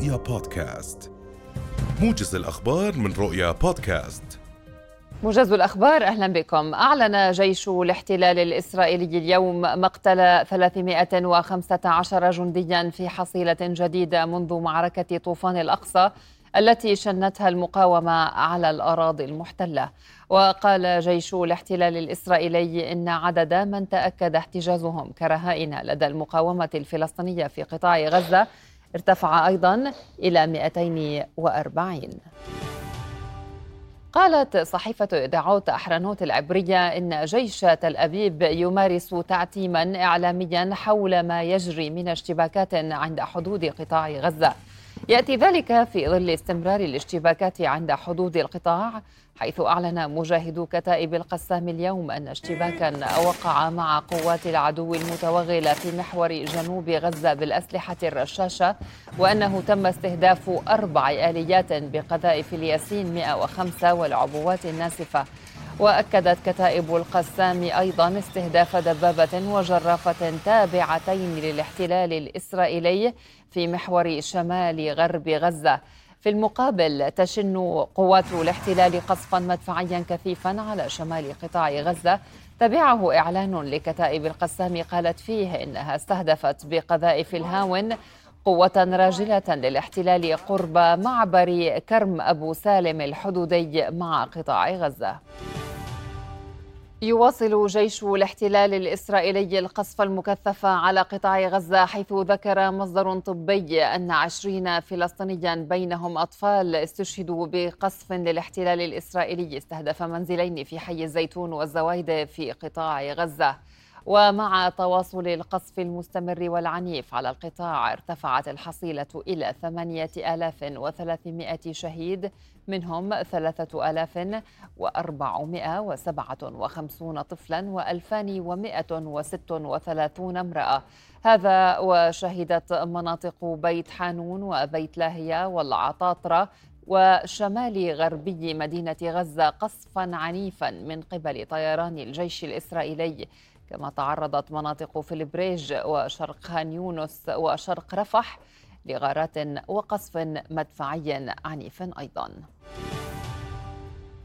رؤيا بودكاست. موجز الأخبار من رؤيا بودكاست. موجز الأخبار أهلا بكم. أعلن جيش الاحتلال الإسرائيلي اليوم مقتل 315 جنديا في حصيلة جديدة منذ معركة طوفان الأقصى التي شنتها المقاومة على الأراضي المحتلة. وقال جيش الاحتلال الإسرائيلي إن عدد من تأكد احتجازهم كرهائن لدى المقاومة الفلسطينية في قطاع غزة ارتفع أيضا إلى 240 قالت صحيفة إذاعات أحرنوت العبرية إن جيش تل أبيب يمارس تعتيما إعلاميا حول ما يجري من اشتباكات عند حدود قطاع غزة. يأتي ذلك في ظل استمرار الاشتباكات عند حدود القطاع حيث أعلن مجاهدو كتائب القسام اليوم أن اشتباكا وقع مع قوات العدو المتوغلة في محور جنوب غزة بالأسلحة الرشاشة وأنه تم استهداف أربع آليات بقذائف الياسين 105 والعبوات الناسفة. وأكدت كتائب القسام أيضا استهداف دبابة وجرافة تابعتين للاحتلال الإسرائيلي في محور شمال غرب غزة. في المقابل تشن قوات الاحتلال قصفا مدفعيا كثيفا على شمال قطاع غزة. تبعه إعلان لكتائب القسام قالت فيه إنها استهدفت بقذائف الهاون قوة راجلة للاحتلال قرب معبر كرم أبو سالم الحدودي مع قطاع غزة. يواصل جيش الاحتلال الإسرائيلي القصف المكثف على قطاع غزة حيث ذكر مصدر طبي أن عشرين فلسطينيا بينهم أطفال استشهدوا بقصف للاحتلال الإسرائيلي استهدف منزلين في حي الزيتون والزوايد في قطاع غزة. ومع تواصل القصف المستمر والعنيف على القطاع ارتفعت الحصيلة إلى 8300 شهيد منهم 3457 طفلا و2136 امرأة. هذا وشهدت مناطق بيت حانون وبيت لاهيا والعطاطرة وشمال غربي مدينة غزة قصفا عنيفا من قبل طيران الجيش الإسرائيلي. كما تعرضت مناطق في البريج وشرق خان يونس وشرق رفح لغارات وقصف مدفعي عنيف أيضا.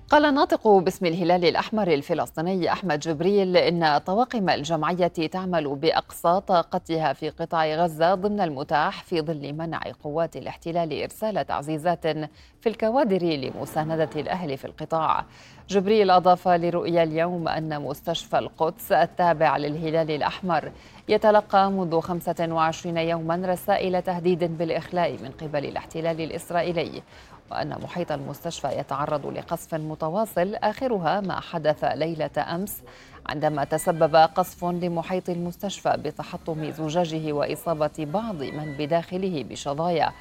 قال الناطق باسم الهلال الأحمر الفلسطيني أحمد جبريل إن طواقم الجمعية تعمل بأقصى طاقتها في قطاع غزة ضمن المتاح في ظل منع قوات الاحتلال إرسال تعزيزات في الكوادر لمساندة الأهل في القطاع. جبريل أضاف لرؤيا اليوم أن مستشفى القدس التابع للهلال الأحمر يتلقى منذ 25 يوما رسائل تهديد بالإخلاء من قبل الاحتلال الإسرائيلي. وأن محيط المستشفى يتعرض لقصف متواصل آخرها ما حدث ليلة أمس عندما تسبب قصف لمحيط المستشفى بتحطم زجاجه وإصابة بعض من بداخله بشظايا.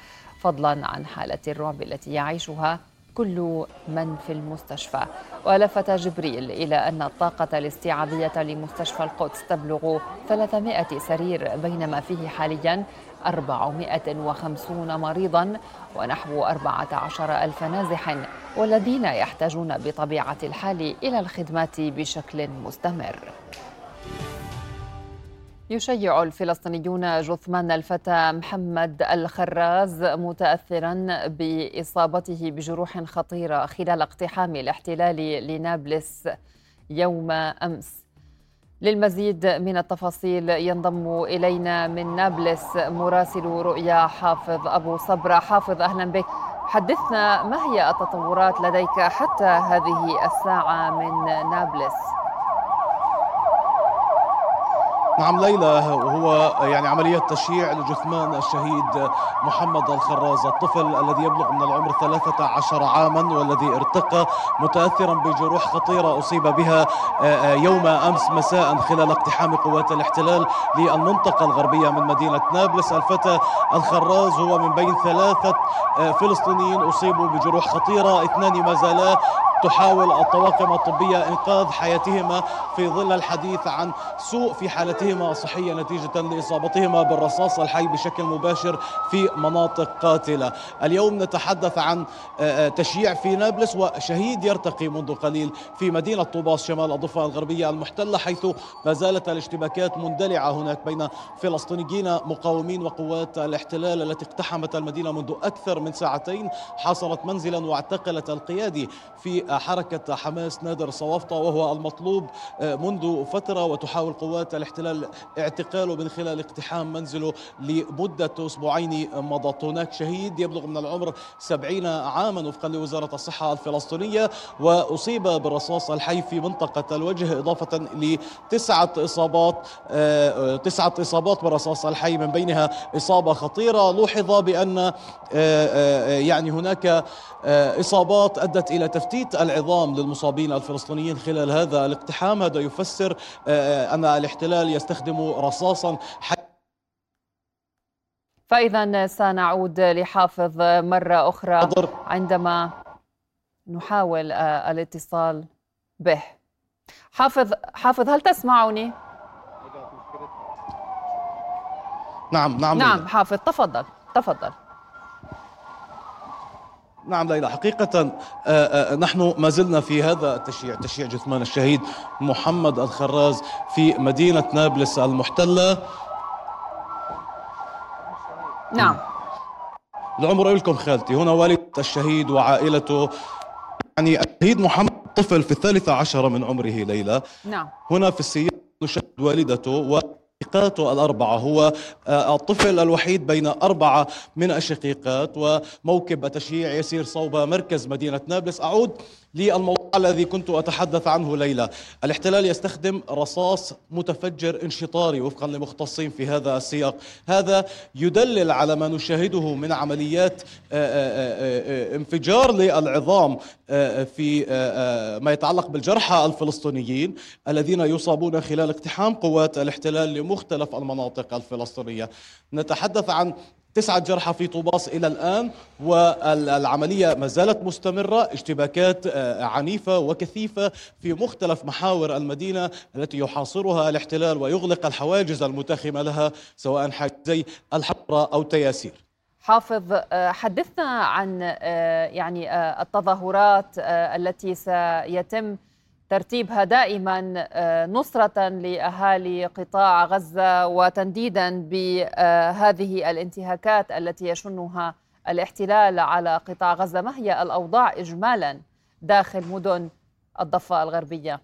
فضلا عن حالة الرعب التي يعيشها كل من في المستشفى. ولفت جبريل إلى أن الطاقة الاستيعابية لمستشفى القدس تبلغ 300 سرير بينما فيه حاليا 450 مريضا ونحو 14 ألف نازح والذين يحتاجون بطبيعة الحال إلى الخدمات بشكل مستمر. يشيع الفلسطينيون جثمان الفتى محمد الخراز متاثرا بإصابته بجروح خطيرة خلال اقتحام الاحتلال لنابلس يوم أمس. للمزيد من التفاصيل ينضم إلينا من نابلس مراسل رؤيا حافظ أبو صبرة. حافظ أهلا بك. حدثنا ما هي التطورات لديك حتى هذه الساعة من نابلس؟ نعم ليلى وهو يعني عملية تشييع لجثمان الشهيد محمد الخراز الطفل الذي يبلغ من العمر 13 عاما والذي ارتقى متأثرا بجروح خطيرة أصيب بها يوم أمس مساء خلال اقتحام قوات الاحتلال للمنطقة الغربية من مدينة نابلس. الفتى الخراز هو من بين ثلاثة فلسطينيين أصيبوا بجروح خطيرة اثنان ما زالا تحاول الطواقم الطبية إنقاذ حياتهما في ظل الحديث عن سوء في حالتهما الصحية نتيجة لإصابتهما بالرصاص الحي بشكل مباشر في مناطق قاتلة. اليوم نتحدث عن آه، آه، تشييع في نابلس وشهيد يرتقي منذ قليل في مدينة طوباس شمال الضفة الغربية المحتلة حيث ما زالت الاشتباكات مندلعة هناك بين فلسطينيين مقاومين وقوات الاحتلال التي اقتحمت المدينة منذ أكثر من ساعتين. حاصرت منزلا واعتقلت القيادي في حركة حماس نادر صوافطة وهو المطلوب آه، منذ فترة وتحاول قوات الاحتلال اعتقاله من خلال اقتحام منزله لمدة أسبوعين مضت هناك شهيد يبلغ من العمر سبعين عاما وفقا لوزارة الصحة الفلسطينية وأصيب بالرصاص الحي في منطقة الوجه إضافة لتسعة إصابات آه، تسعة إصابات بالرصاص الحي من بينها إصابة خطيرة. لوحظ بأن آه، يعني هناك إصابات أدت إلى تفتيت العظام للمصابين الفلسطينيين خلال هذا الاقتحام. هذا يفسر أن الاحتلال يستخدم رصاصا فإذا سنعود لحافظ مرة أخرى عندما نحاول آه، الاتصال به. حافظ حافظ هل تسمعني؟ نعم نعم. نعم حافظ تفضل تفضل. نعم ليلى حقيقة آه، آه، نحن ما زلنا في هذا التشييع تشييع جثمان الشهيد محمد الخراز في مدينة نابلس المحتلة. نعم. العمر لكم خالتي هنا والد الشهيد وعائلته. يعني الشهيد محمد طفل في الثالثة عشرة من عمره ليلى. نعم. هنا في السيارة نشاهد والدته و شقيقاته الأربعة هو آه، الطفل الوحيد بين أربعة من الشقيقات وموكب التشييع يسير صوب مركز مدينة نابلس. أعود للموضوع الذي كنت أتحدث عنه ليلى. الاحتلال يستخدم رصاص متفجر انشطاري وفقا لمختصين في هذا السياق. هذا يدلل على ما نشاهده من عمليات آه، آه، انفجار للعظام في ما يتعلق بالجرحى الفلسطينيين الذين يصابون خلال اقتحام قوات الاحتلال لمختلف المناطق الفلسطينية. نتحدث عن تسعة جرحى في طوباس إلى الآن والعملية ما زالت مستمرة. اشتباكات آه، عنيفة وكثيفة في مختلف محاور المدينة التي يحاصرها الاحتلال ويغلق الحواجز المتاخمة لها سواء حاجزي الحمراء أو تياسير. حافظ آه، حدثنا عن آه، يعني التظاهرات التي سيتم ترتيبها دائما آه، نصرة لأهالي قطاع غزة وتنديدا بهذه الانتهاكات التي يشنها الاحتلال على قطاع غزة ما هي الأوضاع إجمالا داخل مدن الضفة الغربية؟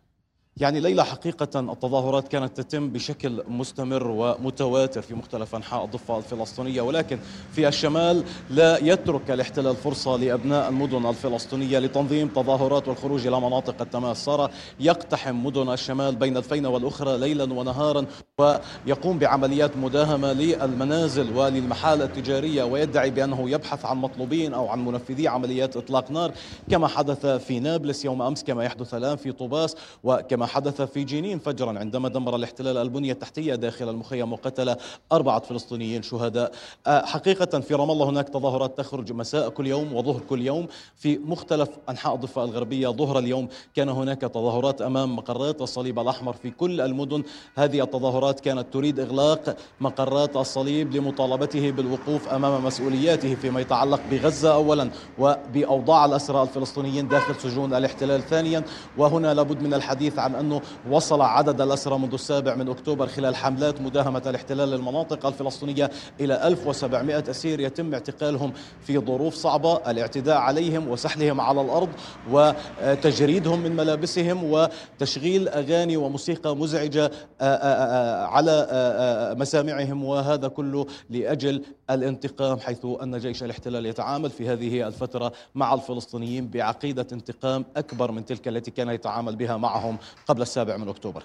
يعني ليلى حقيقة التظاهرات كانت تتم بشكل مستمر ومتواتر في مختلف أنحاء الضفة الفلسطينية ولكن في الشمال لا يترك الاحتلال فرصة لأبناء المدن الفلسطينية لتنظيم تظاهرات والخروج إلى مناطق التماس صار يقتحم مدن الشمال بين الفينة والأخرى ليلا ونهارا ويقوم بعمليات مداهمة للمنازل وللمحال التجارية ويدعي بأنه يبحث عن مطلوبين أو عن منفذي عمليات إطلاق نار كما حدث في نابلس يوم أمس كما يحدث الآن في طوباس وكما حدث في جنين فجرا عندما دمر الاحتلال البنية التحتية داخل المخيم وقتل أربعة فلسطينيين شهداء. آه، حقيقة في رام الله هناك تظاهرات تخرج مساء كل يوم وظهر كل يوم في مختلف أنحاء الضفة الغربية. ظهر اليوم كان هناك تظاهرات أمام مقرات الصليب الأحمر في كل المدن. هذه التظاهرات كانت تريد إغلاق مقرات الصليب لمطالبته بالوقوف أمام مسؤولياته فيما يتعلق بغزة أولا وبأوضاع الأسرى الفلسطينيين داخل سجون الاحتلال ثانيا. وهنا لابد من الحديث عن أنه وصل عدد الأسرى منذ السابع من أكتوبر خلال حملات مداهمة الاحتلال للمناطق الفلسطينية إلى 1700 أسير يتم اعتقالهم في ظروف صعبة الاعتداء عليهم وسحلهم على الأرض وتجريدهم من ملابسهم وتشغيل أغاني وموسيقى مزعجة على مسامعهم وهذا كله لأجل الانتقام حيث أن جيش الاحتلال يتعامل في هذه الفترة مع الفلسطينيين بعقيدة انتقام أكبر من تلك التي كان يتعامل بها معهم قبل السابع من أكتوبر.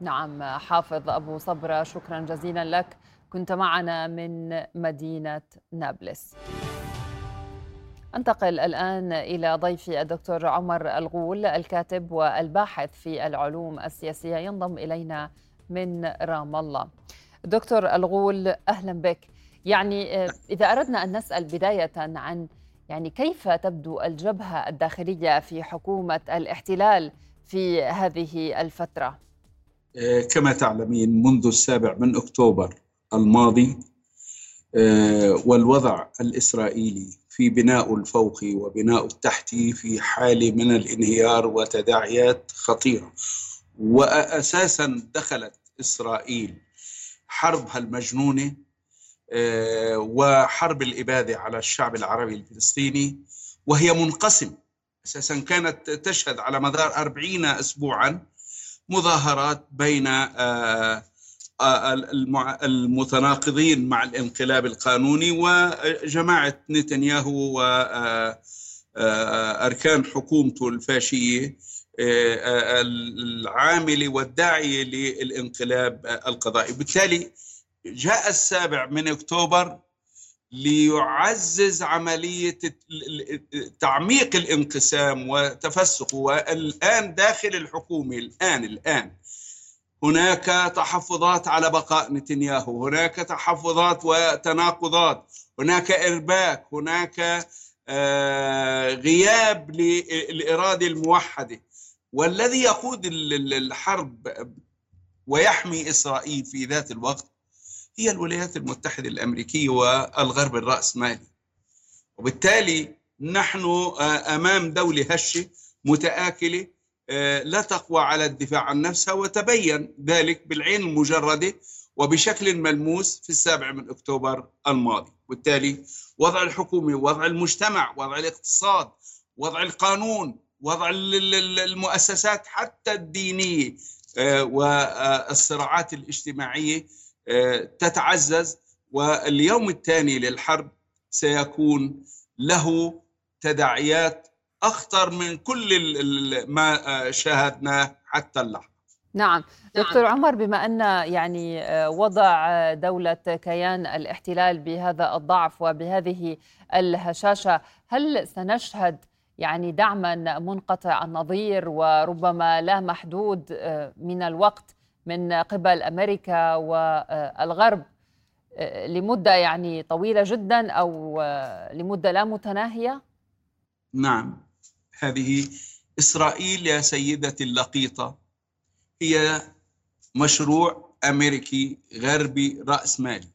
نعم حافظ أبو صبرة شكرا جزيلا لك. كنت معنا من مدينة نابلس. انتقل الآن إلى ضيفي الدكتور عمر الغول الكاتب والباحث في العلوم السياسية. ينضم إلينا من رام الله. دكتور الغول أهلا بك. يعني إذا أردنا أن نسأل بداية عن يعني كيف تبدو الجبهة الداخلية في حكومة الاحتلال؟ في هذه الفترة؟ آه، كما تعلمين منذ السابع من أكتوبر الماضي آه، والوضع الإسرائيلي في بناء الفوقي وبناء التحتي في حال من الانهيار وتداعيات خطيرة وأساسا دخلت إسرائيل حربها المجنونة آه، وحرب الإبادة على الشعب العربي الفلسطيني وهي منقسمة أساسا كانت تشهد على مدار أربعين أسبوعا مظاهرات بين آه، آه، المتناقضين مع الانقلاب القانوني وجماعة نتنياهو وأركان حكومته الفاشية العامل والداعي للانقلاب القضائي. بالتالي جاء السابع من أكتوبر ليعزز عملية تعميق الانقسام وتفسخه والآن داخل الحكومة الآن الآن هناك تحفظات على بقاء نتنياهو هناك تحفظات وتناقضات هناك إرباك هناك آه، غياب للإرادة الموحدة. والذي يقود الحرب ويحمي إسرائيل في ذات الوقت هي الولايات المتحدة الأمريكية والغرب الرأسمالي. وبالتالي نحن آه، أمام دولة هشة متآكلة آه، لا تقوى على الدفاع عن نفسها وتبين ذلك بالعين المجردة وبشكل ملموس في السابع من أكتوبر الماضي. بالتالي وضع الحكومة وضع المجتمع وضع الاقتصاد وضع القانون وضع المؤسسات حتى الدينية آه، والصراعات الاجتماعية تتعزز واليوم الثاني للحرب سيكون له تداعيات أخطر من كل ما شاهدناه حتى اللحظة. نعم. دكتور عمر بما أن يعني وضع دولة كيان الاحتلال بهذا الضعف وبهذه الهشاشة هل سنشهد يعني دعما منقطع النظير وربما لا محدود من الوقت من قبل أمريكا والغرب لمدة يعني طويلة جدا أو لمدة لا متناهية؟ نعم. هذه إسرائيل يا سيدتي اللقيطة. هي مشروع أمريكي غربي راسمالي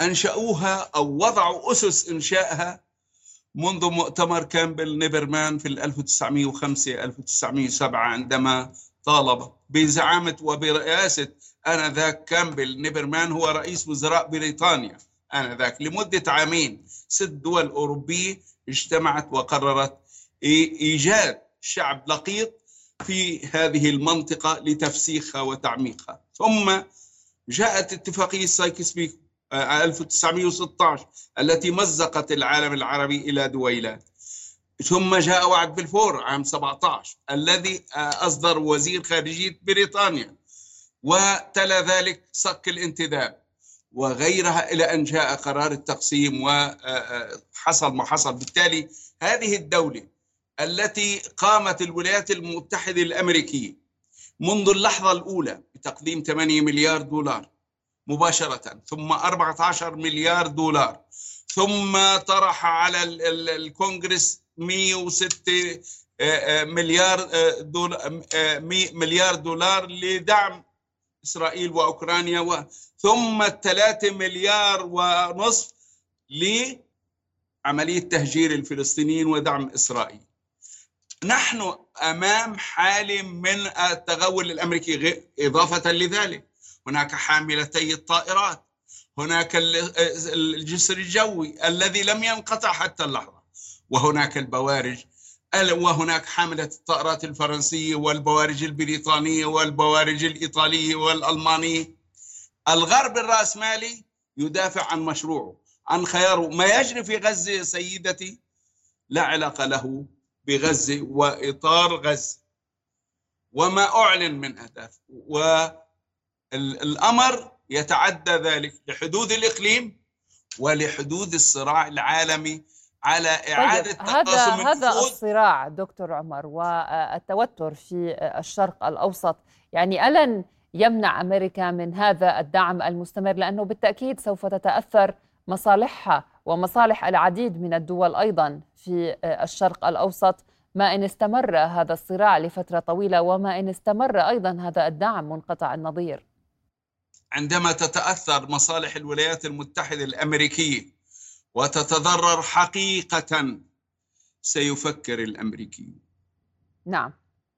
أنشأوها أو وضعوا أسس إنشائها منذ مؤتمر كامبل بنرمان في 1905 1907 عندما طالب بزعامة وبرئاسة آنذاك كامبل بنرمان هو رئيس وزراء بريطانيا. آنذاك لمدة عامين ست دول أوروبية اجتمعت وقررت إيجاد شعب لقيط في هذه المنطقة لتفسيخها وتعميقها. ثم جاءت اتفاقية سايكس بيكو 1916 التي مزقت العالم العربي إلى دويلات. ثم جاء وعد بلفور عام 17 الذي آه، أصدر وزير خارجية بريطانيا وتلا ذلك صك الانتداب وغيرها إلى أن جاء قرار التقسيم وحصل آه، آه، ما حصل. بالتالي هذه الدولة التي قامت الولايات المتحدة الأمريكية منذ اللحظة الأولى بتقديم 8 مليار دولار مباشرة ثم 14 مليار دولار ثم طرح على الكونغرس 106 آه، آه، مليار آه، دولار مليار دولار لدعم إسرائيل وأوكرانيا ثم 3 مليار ونصف لعملية تهجير الفلسطينيين ودعم إسرائيل. نحن أمام حالة من التغول الأمريكي إضافة لذلك هناك حاملتي الطائرات هناك الجسر الجوي الذي لم ينقطع حتى اللحظة وهناك البوارج وهناك حاملة الطائرات الفرنسية والبوارج البريطانية والبوارج الإيطالية والألمانية. الغرب الرأسمالي يدافع عن مشروعه عن خياره. ما يجري في غزة سيدتي لا علاقة له بغزة وإطار غزة. وما أعلن من أهداف. والأمر يتعدى ذلك لحدود الإقليم ولحدود الصراع العالمي على إعادة طيب هذا هذا الصراع دكتور عمر والتوتر في الشرق الأوسط. يعني ألن يمنع أمريكا من هذا الدعم المستمر؟ لأنه بالتأكيد سوف تتأثر مصالحها ومصالح العديد من الدول أيضا في الشرق الأوسط. ما إن استمر هذا الصراع لفترة طويلة وما إن استمر أيضا هذا الدعم منقطع النظير. عندما تتأثر مصالح الولايات المتحدة الأمريكية وتتضرر حقيقة سيفكر الأمريكيون. نعم.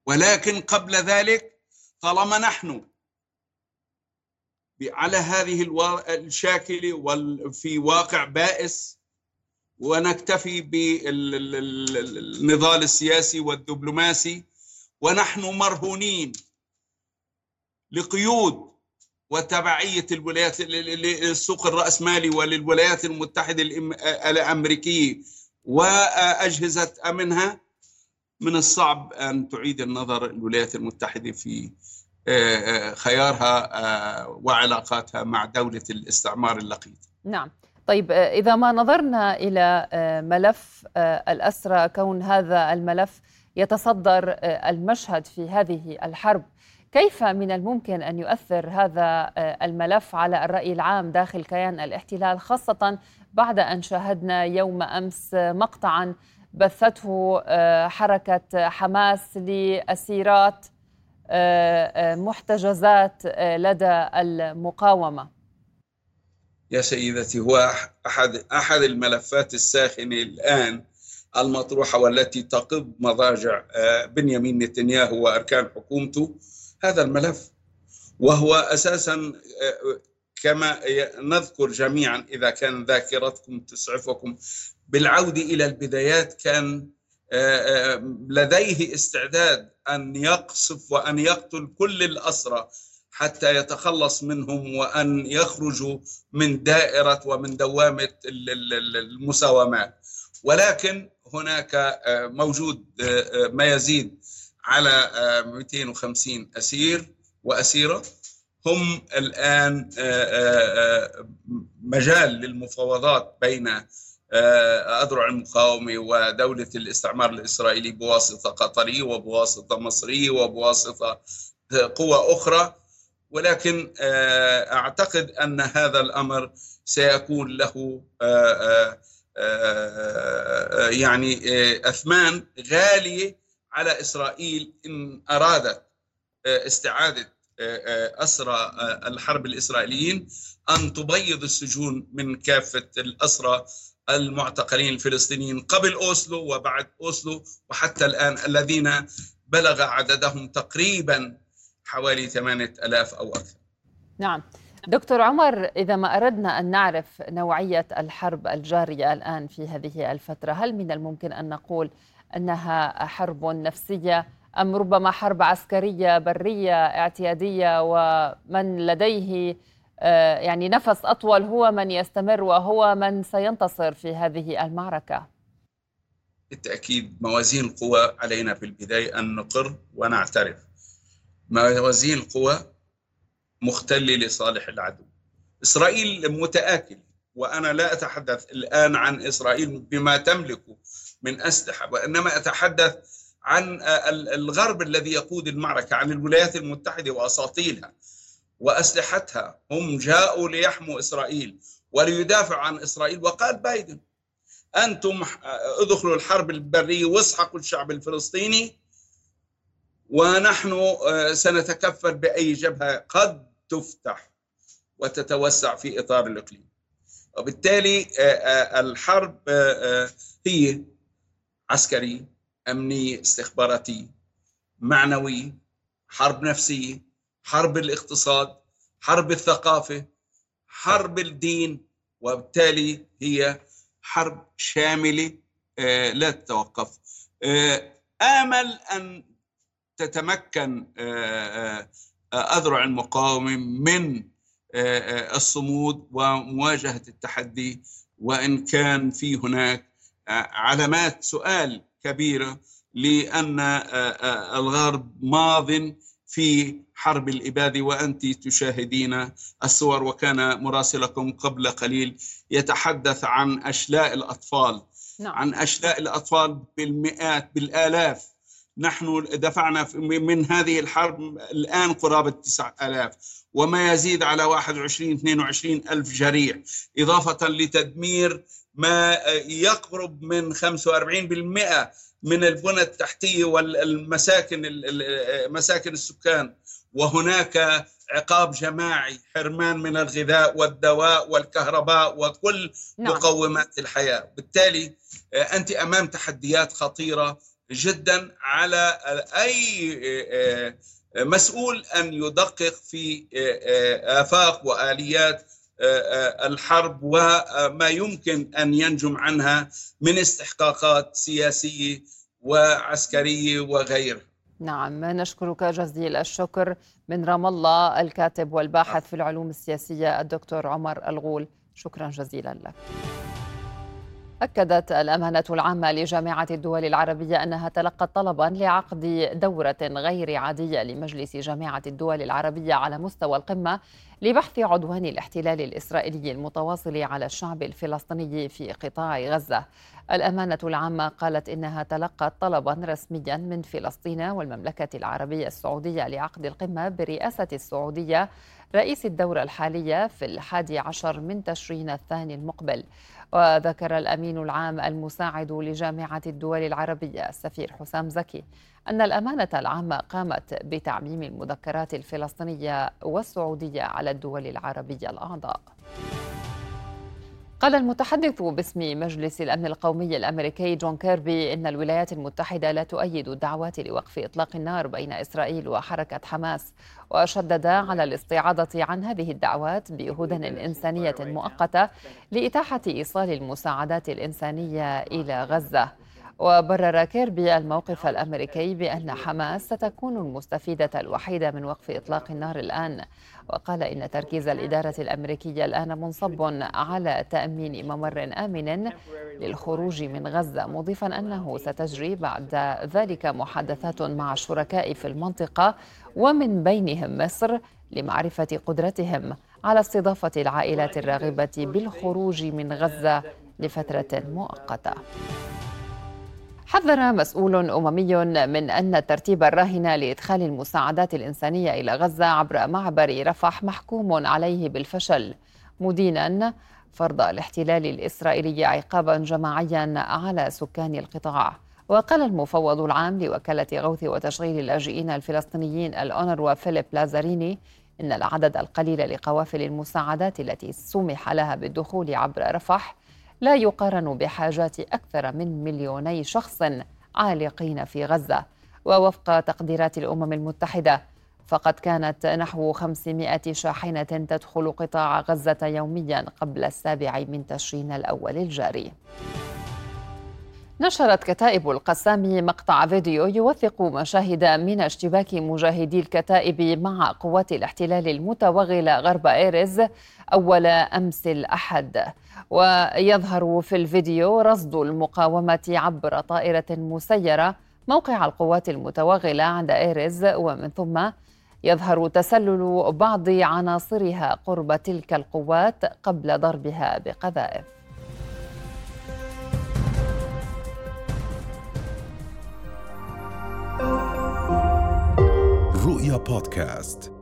ولكن قبل ذلك طالما نحن على هذه الشاكله وفي واقع بائس ونكتفي بالنضال السياسي والدبلوماسي ونحن مرهونين لقيود وتبعية الولايات للسوق الرأسمالي وللولايات المتحدة الأمريكية وأجهزة أمنها من الصعب أن تعيد النظر الولايات المتحدة في آه، آه، خيارها آه، وعلاقاتها مع دولة الاستعمار اللقيط. نعم. طيب إذا ما نظرنا إلى ملف الأسرى كون هذا الملف يتصدر المشهد في هذه الحرب كيف من الممكن أن يؤثر هذا الملف على الرأي العام داخل كيان الاحتلال خاصة بعد أن شاهدنا يوم أمس مقطعا بثته حركة حماس لأسيرات محتجزات لدى المقاومة؟ يا سيدتي هو أحد أحد الملفات الساخنة الآن المطروحة والتي تقض مضاجع آه، بنيامين نتنياهو وأركان حكومته. هذا الملف وهو أساسا آه، كما نذكر جميعا إذا كان ذاكرتكم تسعفكم بالعودة إلى البدايات كان آه، لديه استعداد أن يقصف وأن يقتل كل الأسرى حتى يتخلص منهم وأن يخرجوا من دائرة ومن دوامة المساومات. ولكن هناك آه، موجود آه، آه، ما يزيد على 250 أسير وأسيرة. هم الآن مجال للمفاوضات بين أذرع المقاومة ودولة الاستعمار الإسرائيلي بواسطة قطريه وبواسطة مصريه وبواسطة قوى أخرى. ولكن آه، أعتقد أن هذا الأمر سيكون له آه، آه، يعني أثمان غالية على إسرائيل إن أرادت استعادة أسرى الحرب الإسرائيليين أن تبيض السجون من كافة الأسرى المعتقلين الفلسطينيين قبل أوسلو وبعد أوسلو وحتى الآن الذين بلغ عددهم تقريبا حوالي 8000 أو أكثر. نعم. دكتور عمر إذا ما أردنا أن نعرف نوعية الحرب الجارية الآن في هذه الفترة هل من الممكن أن نقول أنها حرب نفسية أم ربما حرب عسكرية برية اعتيادية؟ ومن لديه آه، يعني نفس أطول هو من يستمر وهو من سينتصر في هذه المعركة. بالتأكيد موازين القوى علينا في البداية أن نقر ونعترف. موازين القوى مختلة لصالح العدو. إسرائيل متآكل وأنا لا أتحدث الآن عن إسرائيل بما تملكه من أسلحة وإنما أتحدث عن الغرب الذي يقود المعركة عن الولايات المتحدة وأساطيلها وأسلحتها. هم جاءوا ليحموا إسرائيل وليدافعوا عن إسرائيل وقال بايدن أنتم ادخلوا الحرب البرية واسحقوا الشعب الفلسطيني ونحن آه، سنتكفل بأي جبهة قد تفتح وتتوسع في إطار الإقليم. وبالتالي آه، آه، الحرب هي عسكري أمني استخباراتي معنوي حرب نفسيه حرب الاقتصاد حرب الثقافة حرب الدين وبالتالي هي حرب شاملة لا تتوقف. آمل أن تتمكن آه، آه، أذرع المقاومة من آه، الصمود ومواجهة التحدي وإن كان في هناك علامات سؤال كبيرة لأن الغرب ماض في حرب الإبادة وأنت تشاهدين الصور وكان مراسلكم قبل قليل يتحدث عن أشلاء الأطفال نعم. عن أشلاء الأطفال بالمئات بالآلاف نحن دفعنا من هذه الحرب الآن قرابة 9000 وما يزيد على 21 22 ألف جريح إضافة لتدمير ما يقرب من 45% من البنى التحتية والمساكن مساكن السكان وهناك عقاب جماعي حرمان من الغذاء والدواء والكهرباء وكل نعم. مقومات الحياة بالتالي أنت أمام تحديات خطيرة جدا على أي مسؤول أن يدقق في آفاق وآليات الحرب وما يمكن أن ينجم عنها من استحقاقات سياسية وعسكرية وغيرها. نعم نشكرك جزيل الشكر من رام الله الكاتب والباحث في العلوم السياسية الدكتور عمر الغول. شكرا جزيلا لك. أكدت الأمانة العامة لجامعة الدول العربية أنها تلقت طلبا لعقد دورة غير عادية لمجلس جامعة الدول العربية على مستوى القمة لبحث عدوان الاحتلال الإسرائيلي المتواصل على الشعب الفلسطيني في قطاع غزة. الأمانة العامة قالت إنها تلقت طلبا رسميا من فلسطين والمملكة العربية السعودية لعقد القمة برئاسة السعودية رئيس الدورة الحالية في الحادي عشر من تشرين الثاني المقبل. وذكر الأمين العام المساعد لجامعة الدول العربية السفير حسام زكي أن الأمانة العامة قامت بتعميم المذكرات الفلسطينية والسعودية على الدول العربية الأعضاء. قال المتحدث باسم مجلس الأمن القومي الأمريكي جون كيربي إن الولايات المتحدة لا تؤيد الدعوات لوقف إطلاق النار بين إسرائيل وحركة حماس وشدد على الاستعاضة عن هذه الدعوات بهدن إنسانية مؤقتة لإتاحة إيصال المساعدات الإنسانية إلى غزة. وبرر كيربي الموقف الأمريكي بأن حماس ستكون المستفيدة الوحيدة من وقف إطلاق النار الآن. وقال إن تركيز الإدارة الأمريكية الآن منصب على تأمين ممر آمن للخروج من غزة مضيفا أنه ستجري بعد ذلك محادثات مع الشركاء في المنطقة ومن بينهم مصر لمعرفة قدرتهم على استضافة العائلات الراغبة بالخروج من غزة لفترة مؤقتة. حذر مسؤول أممي من أن الترتيب الراهن لإدخال المساعدات الإنسانية إلى غزة عبر معبر رفح محكوم عليه بالفشل. مدينا فرض الاحتلال الإسرائيلي عقابا جماعيا على سكان القطاع. وقال المفوض العام لوكالة غوث وتشغيل اللاجئين الفلسطينيين الأونروا فيليب لازاريني إن العدد القليل لقوافل المساعدات التي سمح لها بالدخول عبر رفح لا يقارن بحاجات أكثر من مليوني شخص عالقين في غزة ووفق تقديرات الأمم المتحدة. فقد كانت نحو 500 شاحنة تدخل قطاع غزة يوميا قبل السابع من تشرين الأول الجاري. نشرت كتائب القسام مقطع فيديو يوثق مشاهد من اشتباك مجاهدي الكتائب مع قوات الاحتلال المتوغلة غرب إيرز أول أمس الأحد. ويظهر في الفيديو رصد المقاومة عبر طائرة مسيرة موقع القوات المتوغلة عند إيرز ومن ثم يظهر تسلل بعض عناصرها قرب تلك القوات قبل ضربها بقذائف. رؤيا بودكاست